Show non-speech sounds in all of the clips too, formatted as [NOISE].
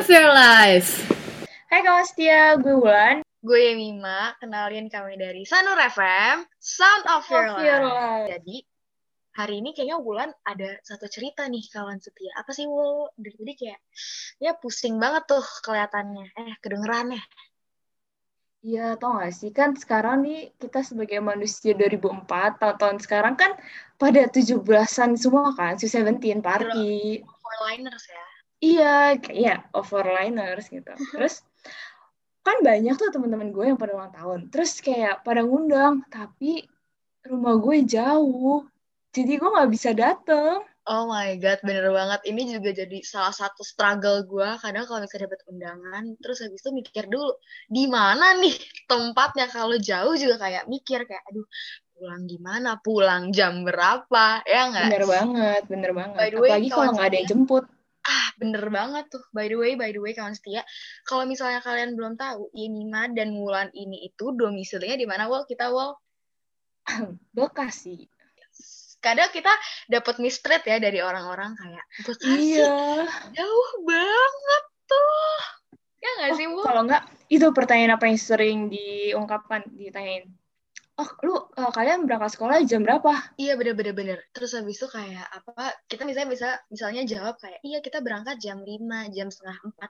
Of Your Life. Hai kawan setia, gue Wulan. Gue Mima, kenalin kami dari Sanur FM, Sound of Your, Of Your Life. Life. Jadi, hari ini kayaknya Wulan ada satu cerita nih kawan setia. Apa sih Wul? Dari tadi kayak, ya pusing banget tuh kelihatannya. Eh, kedengerannya. Iya, tau gak sih, kan sekarang nih kita sebagai manusia 2004, tahun-tahun sekarang kan pada 17-an semua kan, si Seventeen party. Fourliners ya. Iya, kayak iya, overliners gitu. [LAUGHS] Terus kan banyak tuh teman-teman gue yang pada ulang tahun. Terus kayak pada ngundang, tapi rumah gue jauh. Jadi gue nggak bisa dateng. Oh my God, bener banget. Ini juga jadi salah satu struggle gue. Kadang kalau misalnya dapet undangan, terus habis itu mikir dulu, di mana nih tempatnya? Kalau jauh juga kayak mikir, kayak aduh, pulang gimana? Pulang jam berapa? Ya nggak? Bener banget, bener banget. By the way, Apalagi kalau nggak ada yang jemput. Ah, bener banget tuh. By the way, by the way, kawan setia. Kalau misalnya kalian belum tahu, Yenima dan Wulan ini itu domisilinya di mana, Wal? Kita, Wal? [CLEARS THROAT] Bekasi. Kadang kita dapat mistreat ya dari orang-orang kayak, Bekasi Iya. jauh banget tuh. Ya nggak sih, Wal? Kalau nggak, itu pertanyaan apa yang sering diungkapkan, ditanyain. Oh, lu eh, kalian berangkat sekolah jam berapa? Iya bener-bener bener. Terus habis itu kayak apa? Kita misalnya bisa misalnya jawab kayak iya kita berangkat jam 5, jam setengah 4.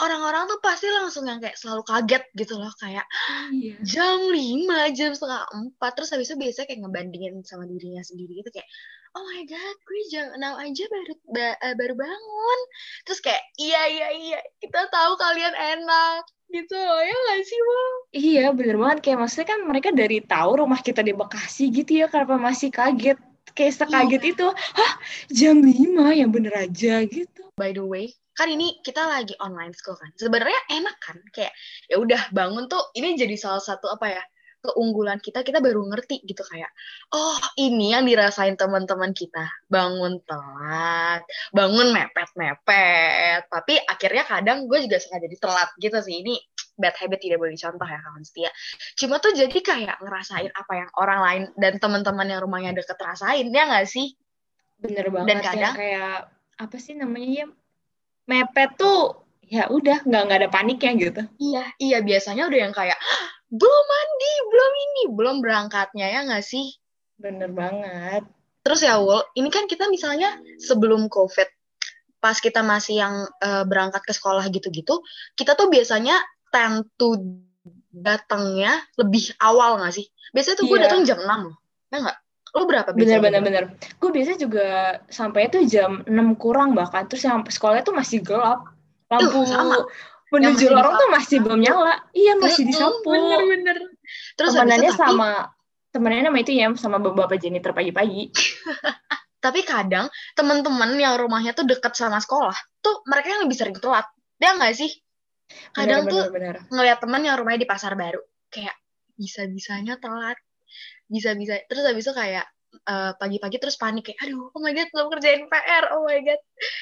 Orang-orang tuh pasti langsung yang kayak selalu kaget gitu loh kayak Iya. jam 5, jam setengah 4. Terus habis itu biasanya kayak ngebandingin sama dirinya sendiri gitu kayak oh my god, gue jam 6 aja baru ba- eh, baru bangun. Terus kayak iya iya iya, kita tahu kalian enak gitu loh ya nggak sih, Bang? Iya, bener banget. Kayak maksudnya kan mereka dari tahu rumah kita di Bekasi gitu ya, kenapa masih kaget? Kayak sekaget Iya. itu, hah, jam 5 yang bener aja gitu. by the way, kan ini kita lagi online school kan. Sebenarnya enak kan, kayak ya udah bangun tuh ini jadi salah satu apa ya keunggulan kita. Kita baru ngerti gitu kayak, oh ini yang dirasain teman-teman kita. Bangun telat, bangun mepet-mepet. Tapi akhirnya kadang gue juga suka jadi telat gitu sih. Ini bad habit tidak boleh dicontoh ya kawan setia. Cuma tuh jadi kayak ngerasain apa yang orang lain dan teman-teman yang rumahnya deket rasain ya nggak sih? Bener banget. kadang- yang kayak, apa sih namanya ya, mepet tuh, ya udah, nggak nggak ada paniknya gitu. Iya, iya biasanya udah yang kayak "Hah, belum mandi, belum ini, belum berangkatnya ya nggak sih? Bener banget. Terus ya Wul, ini kan kita misalnya sebelum COVID, pas kita masih yang eh, berangkat ke sekolah gitu-gitu, kita tuh biasanya tend to datangnya lebih awal nggak sih? Biasanya tuh gue Iya. datang jam 6 loh. Ya nggak? Lu berapa Bener, biasanya? bener, bener. Gue biasanya juga sampai tuh jam 6 kurang bahkan. Terus yang sekolahnya tuh masih gelap. Lampu sama. menuju lorong tuh masih belum nyala. Iya, masih disapu. Bener-bener. Terus habis temenannya tapi- sama temenannya nama itu ya sama bapak janitor pagi-pagi [LAUGHS] Tapi kadang teman-teman yang rumahnya tuh deket sama sekolah, tuh mereka yang lebih sering telat. Ya nggak sih? Kadang tuh bener, ngeliat teman yang rumahnya di pasar baru, kayak bisa-bisanya telat, bisa-bisa. Terus habis itu kayak eh, pagi-pagi terus panik kayak, aduh, oh my god, belum kerjain PR, oh my god.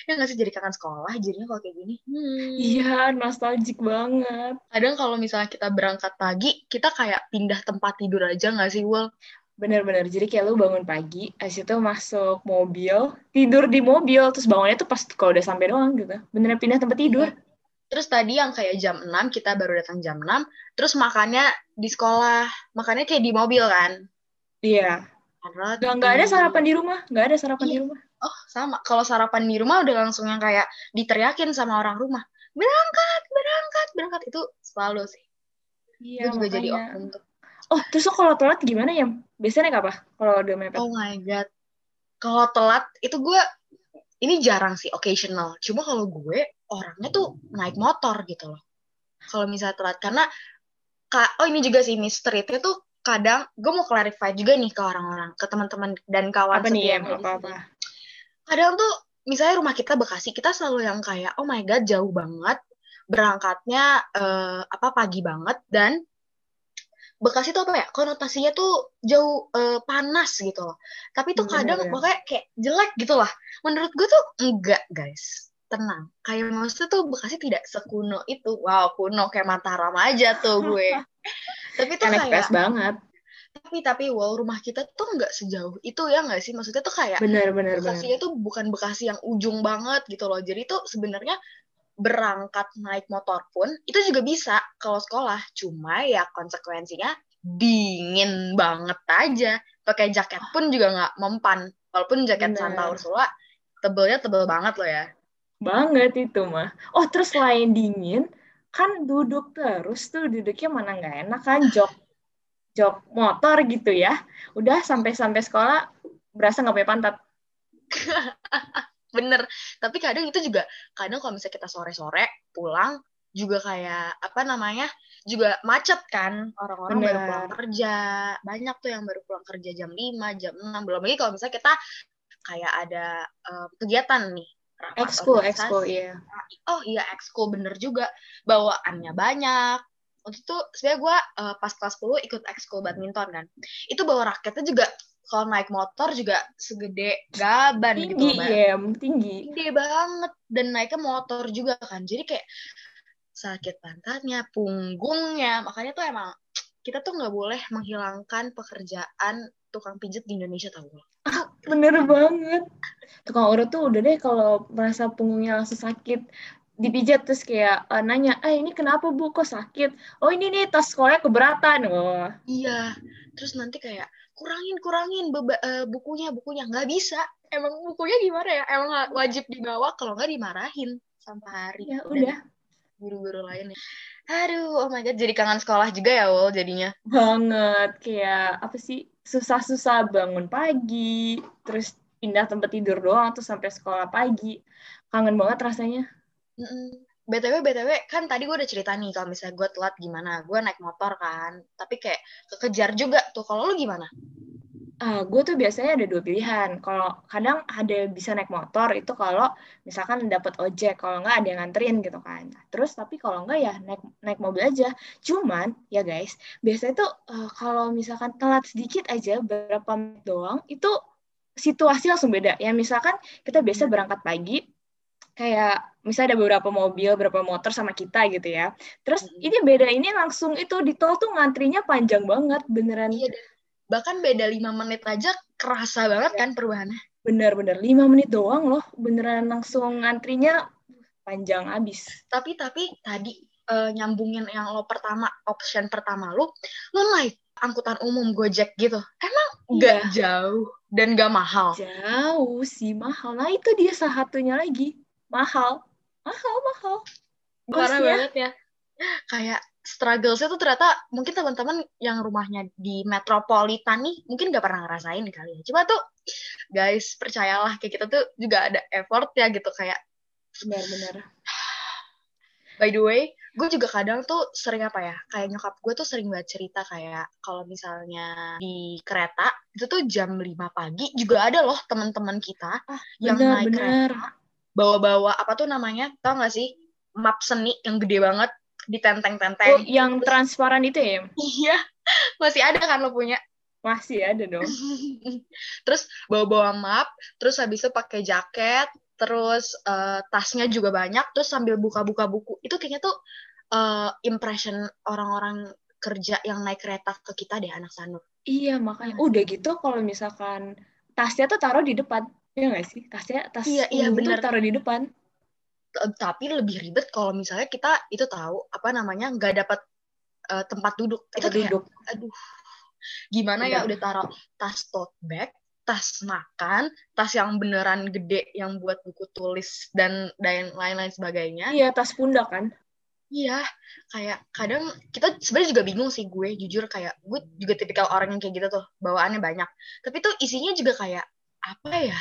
Ya nggak sih jadi kangen sekolah, jadinya kalau kayak gini. Hmm. iya nostalgic banget Kadang kalau misalnya kita berangkat pagi, kita kayak pindah tempat tidur aja nggak sih, Wul? bener-bener jadi kayak lu bangun pagi habis itu masuk mobil tidur di mobil terus bangunnya tuh pas kalau udah sampai doang gitu beneran pindah tempat tidur Terus tadi yang kayak jam 6, kita baru datang jam 6, terus makannya di sekolah, makannya kayak di mobil kan. iya Karena nggak nggak ada sarapan di rumah nggak ada sarapan di Iya. rumah Oh, sama. Kalau sarapan di rumah udah langsung yang kayak diteriakin sama orang rumah. Berangkat, berangkat, berangkat. Itu selalu sih. iya Gue juga jadi oknum tuh. oh terus kalau telat gimana ya biasanya naik apa kalau udah mepet Oh my God. Kalau telat, itu gue, ini jarang sih, occasional. Cuma kalau gue, orangnya tuh naik motor gitu loh. Kalau misalnya telat. Karena, ka- oh ini juga sih, mistreatnya tuh kadang, gue mau clarify juga nih ke orang-orang, ke teman-teman dan kawan apa nih ya apa apa kadang tuh misalnya rumah kita Bekasi kita selalu yang kayak oh my god jauh banget berangkatnya eh, apa pagi banget dan Bekasi tuh apa ya? Konotasinya tuh jauh eh, panas gitu loh. Tapi tuh Hmm, kadang bener-bener. makanya kayak jelek gitu lah. Menurut gue tuh enggak guys. Tenang. Kayak maksudnya tuh Bekasi tidak sekuno itu. Wow kuno kayak Mataram aja tuh gue. [LAUGHS] Tapi tuh kayak banget. Tapi tapi wow rumah kita tuh nggak sejauh itu ya nggak sih? Maksudnya tuh kayak bener bener bener Bekasinya tuh bukan Bekasi yang ujung banget gitu loh. Jadi tuh sebenarnya berangkat naik motor pun itu juga bisa kalau sekolah cuma ya konsekuensinya dingin banget aja pakai jaket pun juga nggak mempan walaupun jaket Bener. Santa Ursula tebelnya tebel banget loh ya Banget itu mah. Oh, terus selain dingin, kan duduk terus tuh duduknya mana nggak enak kan jok jok motor gitu ya. Udah sampai-sampai sekolah berasa nggak punya pantat. [LAUGHS] bener. Tapi kadang itu juga kadang kalau misalnya kita sore-sore pulang juga kayak apa namanya juga macet kan. Orang-orang baru pulang kerja. Banyak tuh yang baru pulang kerja jam 5 jam 6 belum lagi kalau misalnya kita kayak ada eh, kegiatan nih. Organisasi. ekskul, iya. oh iya ekskul bener juga. Bawaannya banyak. Waktu itu sebenarnya gue pas kelas 10 ikut ekskul badminton kan. Itu bawa raketnya juga kalau naik motor juga segede gaban gitu Tinggi, loh, Mbak ya, tinggi. gede banget dan naiknya motor juga kan jadi kayak sakit pantatnya punggungnya makanya tuh emang kita tuh nggak boleh menghilangkan pekerjaan tukang pijat di Indonesia gak? [LAUGHS] Bener banget. Tukang urut tuh udah deh kalau merasa punggungnya langsung sakit, dipijat terus kayak eh, nanya, eh ini kenapa bu kok sakit? Oh ini nih tas sekolahnya keberatan. Wah, iya terus nanti kayak kurangin kurangin beba- eh, bukunya bukunya. Nggak bisa. Emang bukunya gimana ya? Emang wajib dibawa? Kalau nggak dimarahin sampai hari. Ya Dan udah. guru-guru lainnya aduh oh my god. Jadi kangen sekolah juga ya Wol jadinya? Banget. Kayak apa sih susah-susah bangun pagi, terus pindah tempat tidur doang tuh sampai sekolah pagi. Kangen banget rasanya. Mm-mm. BTW, BTW, kan tadi gue udah cerita nih kalau misalnya gue telat gimana. Gue naik motor kan, tapi kayak kekejar juga tuh. Kalau lu gimana? Ah, gue tuh biasanya ada dua pilihan. Kalau kadang ada bisa naik motor itu kalau misalkan dapat ojek, kalau nggak ada yang nganterin gitu kan. Terus tapi kalau nggak ya naik naik mobil aja. Cuman ya guys, biasanya tuh eh, kalau misalkan telat sedikit aja berapa doang itu situasi langsung beda. Ya misalkan kita biasa berangkat pagi kayak misalnya ada beberapa mobil, beberapa motor sama kita gitu ya. Terus Mhm. ini beda ini langsung itu di tol tuh ngantrinya panjang banget, beneran Iya. Bahkan beda lima menit aja kerasa banget kan perubahannya. Bener-bener, lima menit doang loh, beneran langsung ngantrinya panjang abis. Tapi tapi tadi eh, nyambungin yang lo pertama, option pertama lu, lo naik angkutan umum Gojek gitu. Emang nggak jauh dan nggak mahal. Jauh sih, mahal. Nah itu dia salah satunya lagi, mahal. Mahal, mahal. Parah banget ya. Kayak strugglesnya tuh ternyata mungkin teman-teman yang rumahnya di metropolitan nih mungkin gak pernah ngerasain kali ya. Coba tuh guys percayalah kayak kita tuh juga ada effort ya gitu kayak Bener-bener. by the way gue juga kadang tuh sering apa ya kayak nyokap gue tuh sering banget cerita kayak kalau misalnya di kereta itu tuh jam 5 pagi juga ada loh teman-teman kita yang naik Bener-bener. kereta bawa-bawa apa tuh namanya tau gak sih map seni yang gede banget Oh, ditenteng-tenteng yang transparan itu ya? Iya, masih ada kan lo punya. Masih ada dong. [LAUGHS] terus bawa-bawa map, terus habis itu pakai jaket, terus eh, tasnya juga banyak, terus sambil buka-buka buku. Itu kayaknya tuh eh, impression orang-orang kerja yang naik kereta ke kita deh anak Sanur. Iya, makanya. Udah gitu kalau misalkan tasnya tuh taruh di depan. Iya nggak sih? Tasnya, tas Iya, iya, bener. taruh di depan. Tapi lebih ribet kalau misalnya kita itu tahu apa namanya nggak dapat eh, tempat duduk. itu Tempat kayak, duduk. aduh, gimana ya Bener. udah taruh tas tote bag, tas makan, tas yang beneran gede yang buat buku tulis dan dan lain-lain sebagainya. Iya, tas pundak kan? Iya, kayak kadang kita sebenarnya juga bingung sih gue jujur kayak gue juga tipikal orang yang kayak gitu tuh bawaannya banyak. Tapi tuh isinya juga kayak apa ya?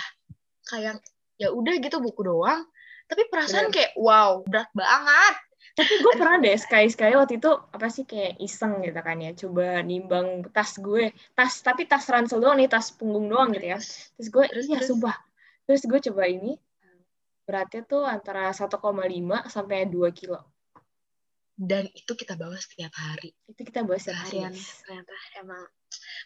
Kayak ya udah gitu buku doang. Tapi perasaan Bener. kayak wow berat banget. Tapi gue pernah deh sekali-sekali waktu itu apa sih kayak iseng gitu kan ya, coba nimbang tas gue, tas tapi tas ransel doang nih, tas punggung doang gitu ya. Terus gue, Terus, iya terus? sumpah. Terus gue coba ini, beratnya tuh antara 1,5 sampai 2 kilo. Dan itu kita bawa setiap hari. Itu kita bahas setiap hari. Ternyata emang.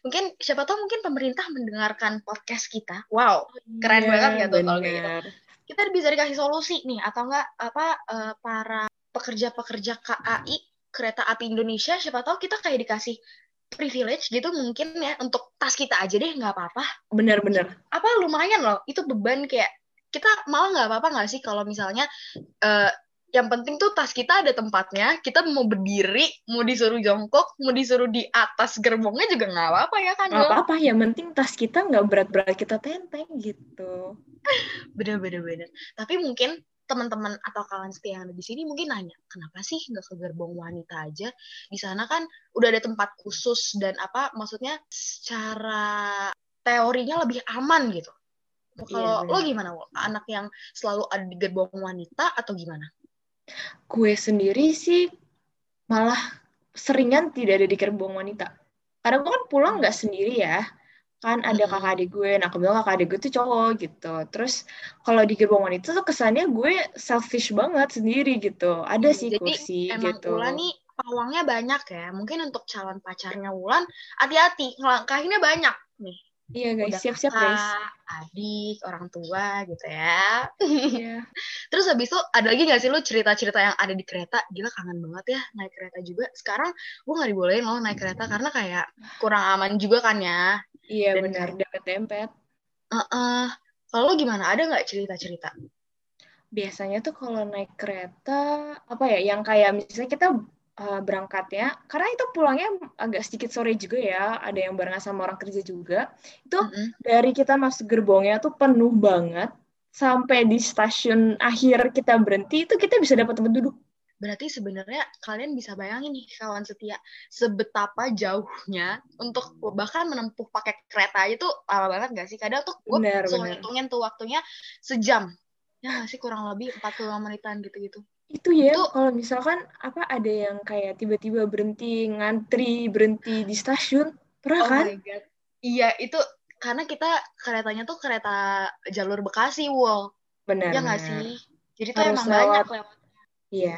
Mungkin siapa tahu mungkin pemerintah mendengarkan podcast kita. Wow, Keren Iya, banget ya tuh kalau kayak gitu. kita bisa dikasih solusi nih atau enggak apa eh, para pekerja-pekerja KAI kereta api Indonesia siapa tahu kita kayak dikasih privilege gitu mungkin ya untuk tas kita aja deh nggak apa-apa Bener-bener. apa lumayan loh itu beban kayak kita malah nggak apa-apa nggak sih kalau misalnya eh, yang penting tuh tas kita ada tempatnya. Kita mau berdiri mau disuruh jongkok mau disuruh di atas gerbongnya juga nggak apa-apa ya kan nggak apa-apa yang penting tas kita nggak berat-berat kita tenteng gitu. Bener-bener bener tapi mungkin teman-teman atau kawan setia yang ada di sini mungkin nanya kenapa sih nggak ke gerbong wanita aja? Di sana kan udah ada tempat khusus dan apa maksudnya secara teorinya lebih aman gitu. Kalau Iya, lo gimana Wol? anak yang selalu ada di gerbong wanita atau gimana gue sendiri sih malah seringan tidak ada di gerbong wanita. Karena gue kan pulang nggak sendiri ya. Kan ada kakak adik gue. Nah kebetulan kakak adik gue tuh cowok gitu. Terus kalau di gerbong wanita tuh kesannya gue selfish banget sendiri gitu. Ada Hmm, sih jadi kursi emang gitu. Wulan nih pawangnya banyak ya. Mungkin untuk calon pacarnya Wulan hati-hati. Ngelangkahinnya banyak nih iya guys siap-siap guys adik orang tua gitu ya Iya. [LAUGHS] Terus habis itu ada lagi gak sih lu cerita-cerita yang ada di kereta? Gila kangen banget ya naik kereta juga. Sekarang gue gak dibolehin loh naik kereta karena kayak kurang aman juga kan ya. iya Dan benar dempet-dempet Heeh. Kalau lu gimana? Ada nggak cerita-cerita? biasanya tuh kalau naik kereta apa ya yang kayak misalnya kita uh, berangkatnya karena itu pulangnya agak sedikit sore juga ya ada yang barengan sama orang kerja juga itu Mm-mm. dari kita masuk gerbongnya tuh penuh banget sampai di stasiun akhir kita berhenti itu kita bisa dapat tempat duduk Berarti sebenarnya kalian bisa bayangin nih kawan setia sebetapa jauhnya untuk bahkan menempuh pakai kereta aja tuh lama banget gak sih? Kadang tuh gue ngitungin tuh waktunya sejam. Ya sih kurang lebih 45 menitan gitu-gitu. Itu ya Itu- kalau misalkan apa ada yang kayak tiba-tiba berhenti ngantri berhenti di stasiun pernah Oh kan my god. Iya, itu karena kita keretanya tuh kereta jalur Bekasi, Wol. benar Ya nggak sih? Jadi tuh Harus emang banyak lewat. lewat. iya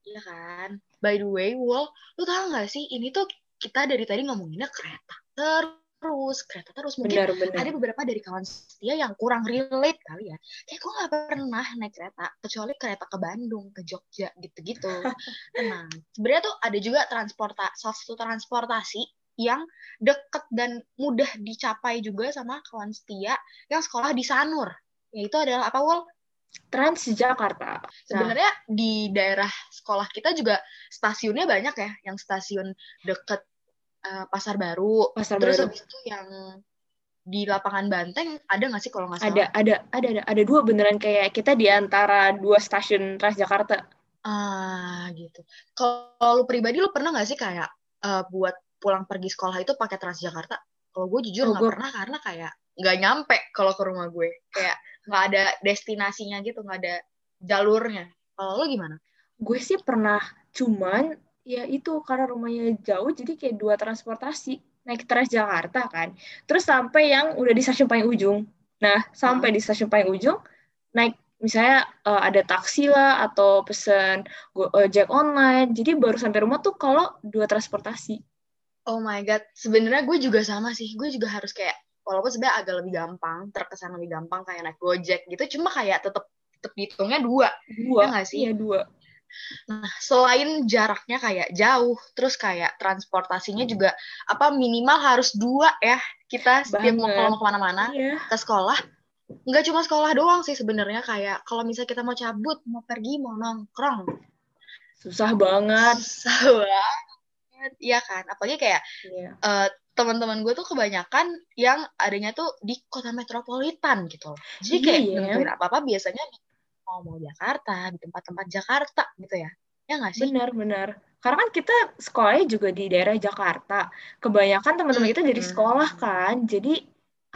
Iya kan? By the way, Wol, lu tau nggak sih? Ini tuh kita dari tadi ngomonginnya kereta terus, kereta terus. Mungkin benar-benar ada beberapa dari kawan setia yang kurang relate kali ya. Kayak gue nggak pernah naik kereta, kecuali kereta ke Bandung, ke Jogja, gitu-gitu. [LAUGHS] Tenang. Sebenarnya tuh ada juga transportasi, satu transportasi yang deket dan mudah dicapai juga sama kawan setia yang sekolah di Sanur. Yaitu adalah apa, Wol? Transjakarta Sebenarnya di daerah sekolah kita juga stasiunnya banyak ya, yang stasiun deket eh, Pasar Baru. Pasar Terus Baru habis itu yang di lapangan Banteng ada nggak sih kalau nggak salah? ada ada ada ada ada dua beneran kayak kita di antara dua stasiun Transjakarta Ah gitu. Kalau lu pribadi lu pernah nggak sih kayak eh, buat pulang pergi sekolah itu pakai Transjakarta? Kalau gue jujur Oh, nggak gua- pernah karena kayak nggak nyampe kalau ke rumah gue. Kayak nggak ada destinasinya gitu, nggak ada jalurnya. Kalau lu gimana? gue sih pernah cuman ya itu karena rumahnya jauh jadi kayak dua transportasi. Naik Transjakarta kan. Terus sampai yang udah di stasiun paling ujung. Nah sampai di stasiun paling ujung naik misalnya eh, ada taksi lah atau pesen ojek online. Jadi baru sampai rumah tuh kalau dua transportasi. Oh my god, sebenarnya gue juga sama sih. Gue juga harus kayak walaupun sebenarnya agak lebih gampang, terkesan lebih gampang kayak naik Gojek gitu, cuma kayak tetep tetep dihitungnya dua. dua. Ya nggak sih? iya dua Nah, selain jaraknya kayak jauh, terus kayak transportasinya juga apa minimal harus dua ya. Kita setiap mau kalau mau ke mana-mana iya ke sekolah, nggak cuma sekolah doang sih sebenarnya kayak kalau misalnya kita mau cabut, mau pergi, mau nongkrong, susah banget susah [LAUGHS] banget, iya kan? Apalagi kayak iya eh, teman-teman gue tuh kebanyakan yang adanya tuh di kota metropolitan gitu loh. Jadi kayak Iya. apa-apa biasanya di mau mau Jakarta, di tempat-tempat Jakarta gitu ya. Ya nggak sih? Benar-benar. Karena kan kita sekolahnya juga di daerah Jakarta. Kebanyakan teman-teman kita dari Hmm. sekolah kan. Jadi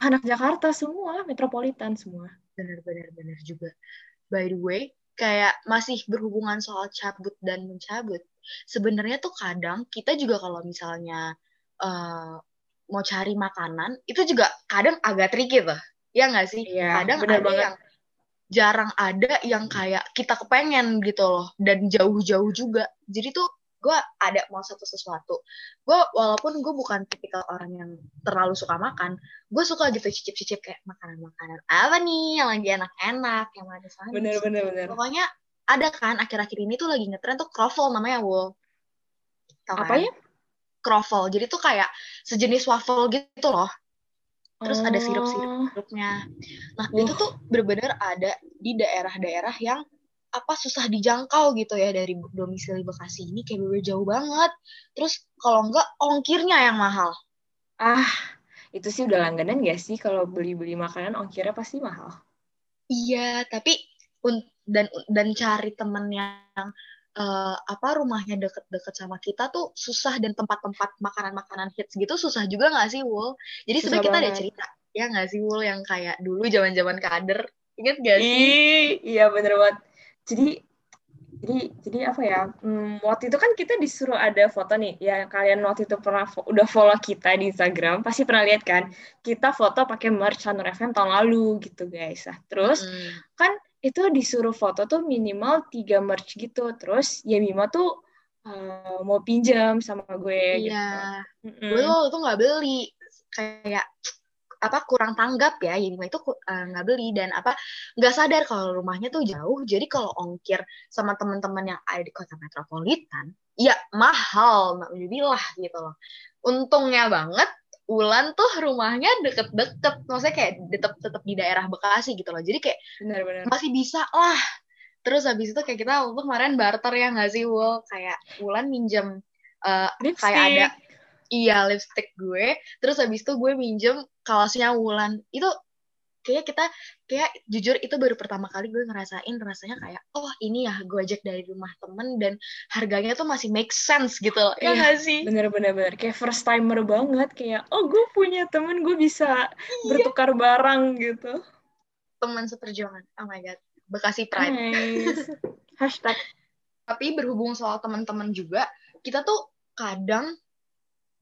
anak Jakarta semua, metropolitan semua. Bener-bener bener juga. By the way, kayak masih berhubungan soal cabut dan mencabut. Sebenarnya tuh kadang kita juga kalau misalnya eh, mau cari makanan, itu juga kadang agak tricky tuh. Ya nggak sih? Iya, kadang ada banget. yang jarang ada yang kayak kita kepengen gitu loh dan jauh-jauh juga jadi tuh gue ada mau satu sesuatu gue walaupun gue bukan tipikal orang yang terlalu suka makan gue suka gitu cicip-cicip kayak makanan-makanan apa nih yang lagi enak-enak yang manis-manis Bener-bener. bener. pokoknya ada kan akhir-akhir ini tuh lagi ngetren tuh croffle namanya wo Tau Apa kan? ya? croffle jadi tuh kayak sejenis waffle gitu loh Terus ada. Oh, grupnya. Nah, Wah. itu tuh bener-bener ada di daerah-daerah yang apa susah dijangkau gitu ya dari domisili Bekasi ini kayak bener jauh banget. Terus kalau enggak ongkirnya yang mahal. Ah, itu sih udah langganan gak sih kalau beli-beli makanan ongkirnya pasti mahal. Iya, tapi dan dan cari temen yang uh, apa rumahnya deket-deket sama kita tuh susah dan tempat-tempat makanan-makanan hits gitu susah juga nggak sih Wul? Jadi sebenarnya kita ada cerita ya nggak sih Wul yang kayak dulu zaman-zaman kader inget gak sih? Ih, iya bener banget. Jadi jadi jadi apa ya? Hmm, waktu itu kan kita disuruh ada foto nih. Ya kalian waktu itu pernah fo udah follow kita di Instagram, pasti pernah lihat kan? Kita foto pakai merch Sanur FM tahun lalu gitu guys. Nah, terus mm. kan itu disuruh foto tuh minimal tiga merch gitu. Terus ya Mima tuh uh, mau pinjam sama gue iya. gitu. gue tuh tuh nggak beli. Kayak apa kurang tanggap ya. Mima itu eh, nggak uh, beli. Dan apa nggak sadar kalau rumahnya tuh jauh. Jadi kalau ongkir sama teman-teman yang ada di kota metropolitan ya mahal. Lah gitu loh. Untungnya banget Ulan tuh rumahnya deket-deket, maksudnya kayak tetep tetep di daerah Bekasi gitu loh. Jadi kayak Bener-bener. masih bisa lah. Terus habis itu kayak kita waktu kemarin barter ya nggak sih, Wul? Kayak Ulan minjem uh, kayak ada iya lipstick gue. Terus habis itu gue minjem kaosnya Wulan. Itu kayak kita kayak jujur itu baru pertama kali gue ngerasain rasanya kayak oh ini ya gojek dari rumah temen dan harganya tuh masih make sense gitu loh. Ya iya, gak sih? bener-bener bener kayak first timer banget kayak oh gue punya temen gue bisa iya. bertukar barang gitu. Teman seperjuangan. Oh my god. Bekasi Pride. Nice. [LAUGHS] hashtag. Tapi berhubung soal teman-teman juga kita tuh kadang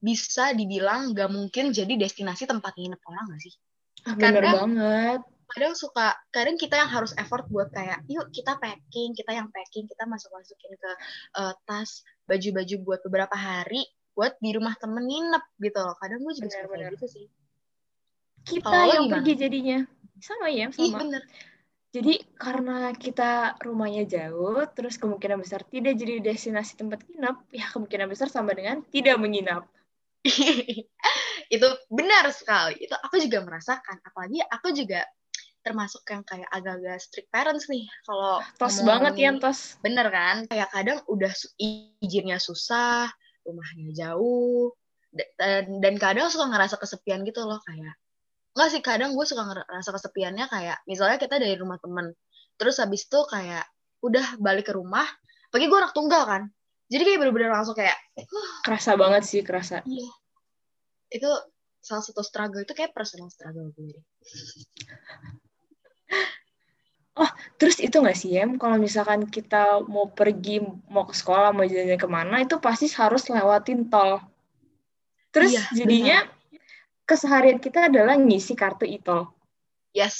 bisa dibilang gak mungkin jadi destinasi tempat nginep orang gak sih Ah, bener kadang, banget. Kadang suka, kadang kita yang harus effort buat kayak, yuk kita packing, kita yang packing, kita masuk-masukin ke uh, tas, baju-baju buat beberapa hari, buat di rumah temen nginep gitu loh. Kadang gue juga bener, suka bener. gitu sih. Kita oh, yang gimana? pergi jadinya. Sama ya, sama. Iya bener. Jadi karena kita rumahnya jauh, terus kemungkinan besar tidak jadi destinasi tempat nginep, ya kemungkinan besar sama dengan tidak menginap. [LAUGHS] itu benar sekali. Itu aku juga merasakan. Apalagi aku juga termasuk yang kayak agak-agak strict parents nih. Kalau tos banget ya tos. bener kan? Kayak kadang udah izinnya susah rumahnya jauh dan, dan kadang suka ngerasa kesepian gitu loh kayak enggak sih kadang gue suka ngerasa kesepiannya kayak misalnya kita dari rumah temen terus habis itu kayak udah balik ke rumah pagi gue anak tunggal kan? Jadi kayak bener-bener langsung kayak kerasa banget sih kerasa. Iya itu salah satu struggle itu kayak personal struggle gue [LAUGHS] Oh, terus itu nggak sih, Em? Kalau misalkan kita mau pergi, mau ke sekolah, mau jalan ke mana, itu pasti harus lewatin tol. Terus iya, jadinya bener. keseharian kita adalah ngisi kartu e-tol. Yes,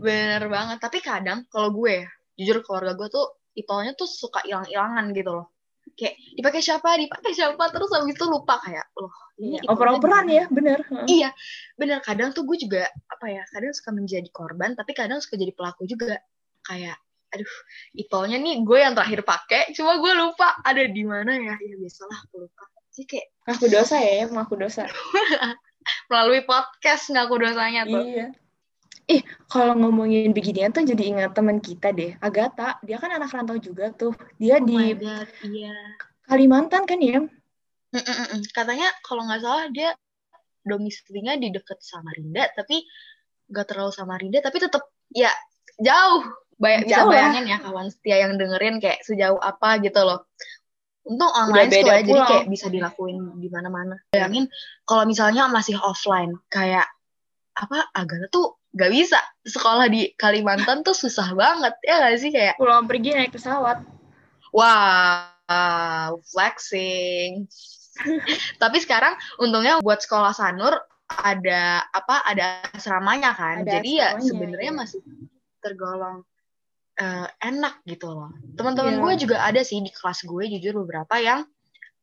bener banget. Tapi kadang kalau gue, jujur keluarga gue tuh e-tolnya tuh suka hilang-hilangan gitu loh kayak dipakai siapa? Dipakai siapa? Terus habis itu lupa kayak loh ini iya, oper-operan ya bener iya bener. Kadang tuh gue juga apa ya kadang suka menjadi korban tapi kadang suka jadi pelaku juga. Kayak aduh ipolnya nih gue yang terakhir pakai cuma gue lupa ada di mana ya. Ya biasalah aku lupa. Sih kayak aku dosa ya aku dosa. [LAUGHS] Melalui podcast nggak aku dosanya tuh. Iya Eh, kalau ngomongin beginian tuh jadi ingat teman kita deh, Agatha. Dia kan anak rantau juga tuh. Dia oh di God, iya. Kalimantan kan ya? Mm-mm. Katanya kalau nggak salah dia domisilinya di deket Samarinda, tapi nggak terlalu Samarinda, tapi tetap ya jauh. Bay bisa bayangin ya kawan setia yang dengerin kayak sejauh apa gitu loh. Untung online school ya, jadi kayak bisa dilakuin di mana-mana. Bayangin kalau misalnya masih offline, kayak apa Agatha tuh gak bisa. Sekolah di Kalimantan tuh susah banget ya gak sih? Kayak pulang pergi naik pesawat. Wow flexing. [LAUGHS] Tapi sekarang untungnya buat sekolah Sanur ada apa ada asramanya kan? Ada jadi ya sebenarnya ya. masih tergolong uh, enak gitu loh. Teman-teman yeah. gue juga ada sih di kelas gue jujur beberapa yang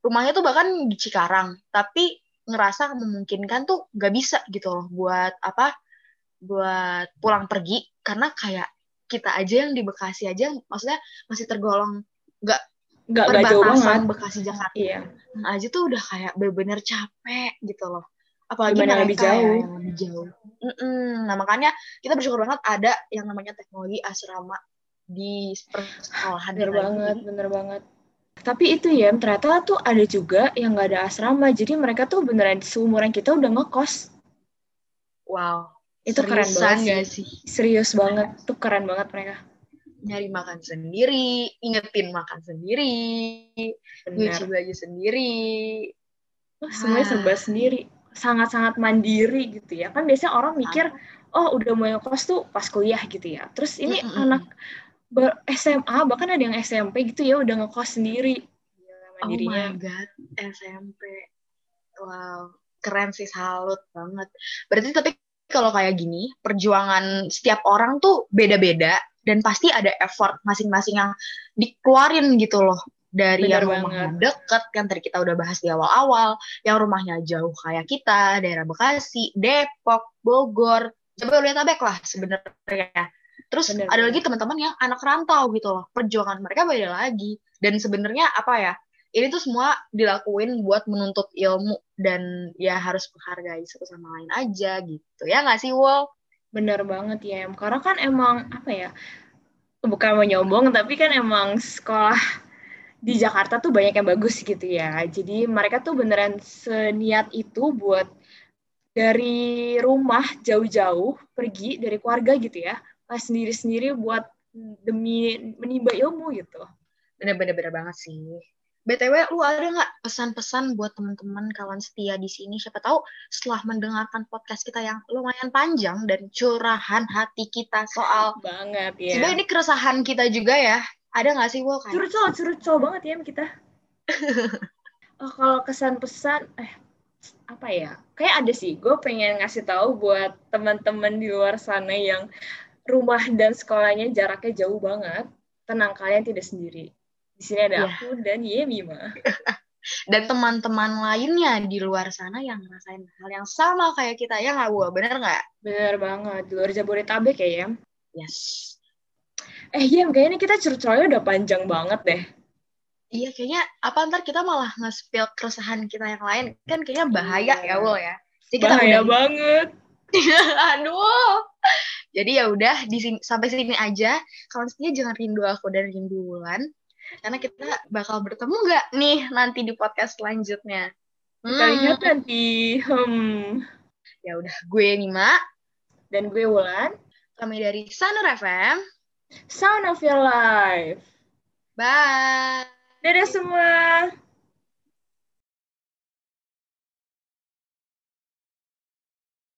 rumahnya tuh bahkan di Cikarang. Tapi ngerasa memungkinkan tuh gak bisa gitu loh buat apa buat pulang pergi karena kayak kita aja yang di Bekasi aja maksudnya masih tergolong nggak nggak jauh banget Bekasi Jakarta iya. nah, aja tuh udah kayak bener-bener capek gitu loh apalagi Gimana lebih jauh ya, yang lebih jauh mm -mm. nah makanya kita bersyukur banget ada yang namanya teknologi asrama di persekolahan bener banget ini. bener banget tapi itu ya ternyata tuh ada juga yang nggak ada asrama jadi mereka tuh beneran seumuran kita udah ngekos Wow. Itu keren banget sih. sih? serius banget tuh keren banget mereka Nyari makan sendiri, ingetin makan sendiri, nyuci baju sendiri. Wah, semuanya Ah. serba sendiri sangat-sangat mandiri gitu ya kan biasanya orang mikir oh udah mau ngekos tuh pas kuliah gitu ya terus ini Mm-mm. anak ber- SMA bahkan ada yang SMP gitu ya udah ngekos sendiri Gila, Oh mandirinya my god, SMP. Wow, keren sih salut banget. Berarti tapi kalau kayak gini, perjuangan setiap orang tuh beda-beda dan pasti ada effort masing-masing yang dikeluarin gitu loh. Dari Bener yang rumahnya banget. deket, kan tadi kita udah bahas di awal-awal, yang rumahnya jauh kayak kita, daerah Bekasi, Depok, Bogor, coba lihat abek lah sebenarnya. Terus Bener ada lagi teman-teman yang anak rantau gitu loh, perjuangan mereka beda lagi. Dan sebenarnya apa ya, ini tuh semua dilakuin buat menuntut ilmu dan ya harus menghargai satu sama lain aja gitu ya nggak sih Wol? bener banget ya Em. karena kan emang apa ya bukan mau nyombong tapi kan emang sekolah di Jakarta tuh banyak yang bagus gitu ya jadi mereka tuh beneran seniat itu buat dari rumah jauh-jauh pergi dari keluarga gitu ya pas sendiri-sendiri buat demi menimba ilmu gitu Bener-bener banget sih. BTW, lu ada nggak pesan-pesan buat teman-teman kawan setia di sini? Siapa tahu setelah mendengarkan podcast kita yang lumayan panjang dan curahan hati kita soal banget ya sebenarnya ini keresahan kita juga ya. Ada nggak sih Wol? Kayak, curcol curcol banget ya kita [LAUGHS] oh, kalau kesan pesan eh apa ya kayak ada sih gue pengen ngasih tahu buat teman-teman di luar sana yang rumah dan sekolahnya jaraknya jauh banget tenang kalian tidak sendiri di sini ada Iya. aku dan Yemi mah [LAUGHS] dan teman-teman lainnya di luar sana yang ngerasain hal yang sama kayak kita ya nggak Wol? Bener nggak? bener banget di luar Jabodetabek ya Yem Yes. eh Yem kayaknya kita curcolnya udah panjang banget deh Iya, kayaknya apa ntar kita malah nge-spill keresahan kita yang lain. Kan kayaknya bahaya Iya. ya, Wol ya. Jadi kita bahaya udahin. banget [LAUGHS] Aduh. Jadi ya udah di sini sampai sini aja. Kawan setia jangan rindu aku dan rindu Wulan. Karena kita bakal bertemu nggak nih nanti di podcast selanjutnya. kita Hmm, lihat nanti. Hmm. Ya udah, gue Nima, dan gue Wulan. Kami dari Sanur FM. Sound of Your Life. Bye. dadah semua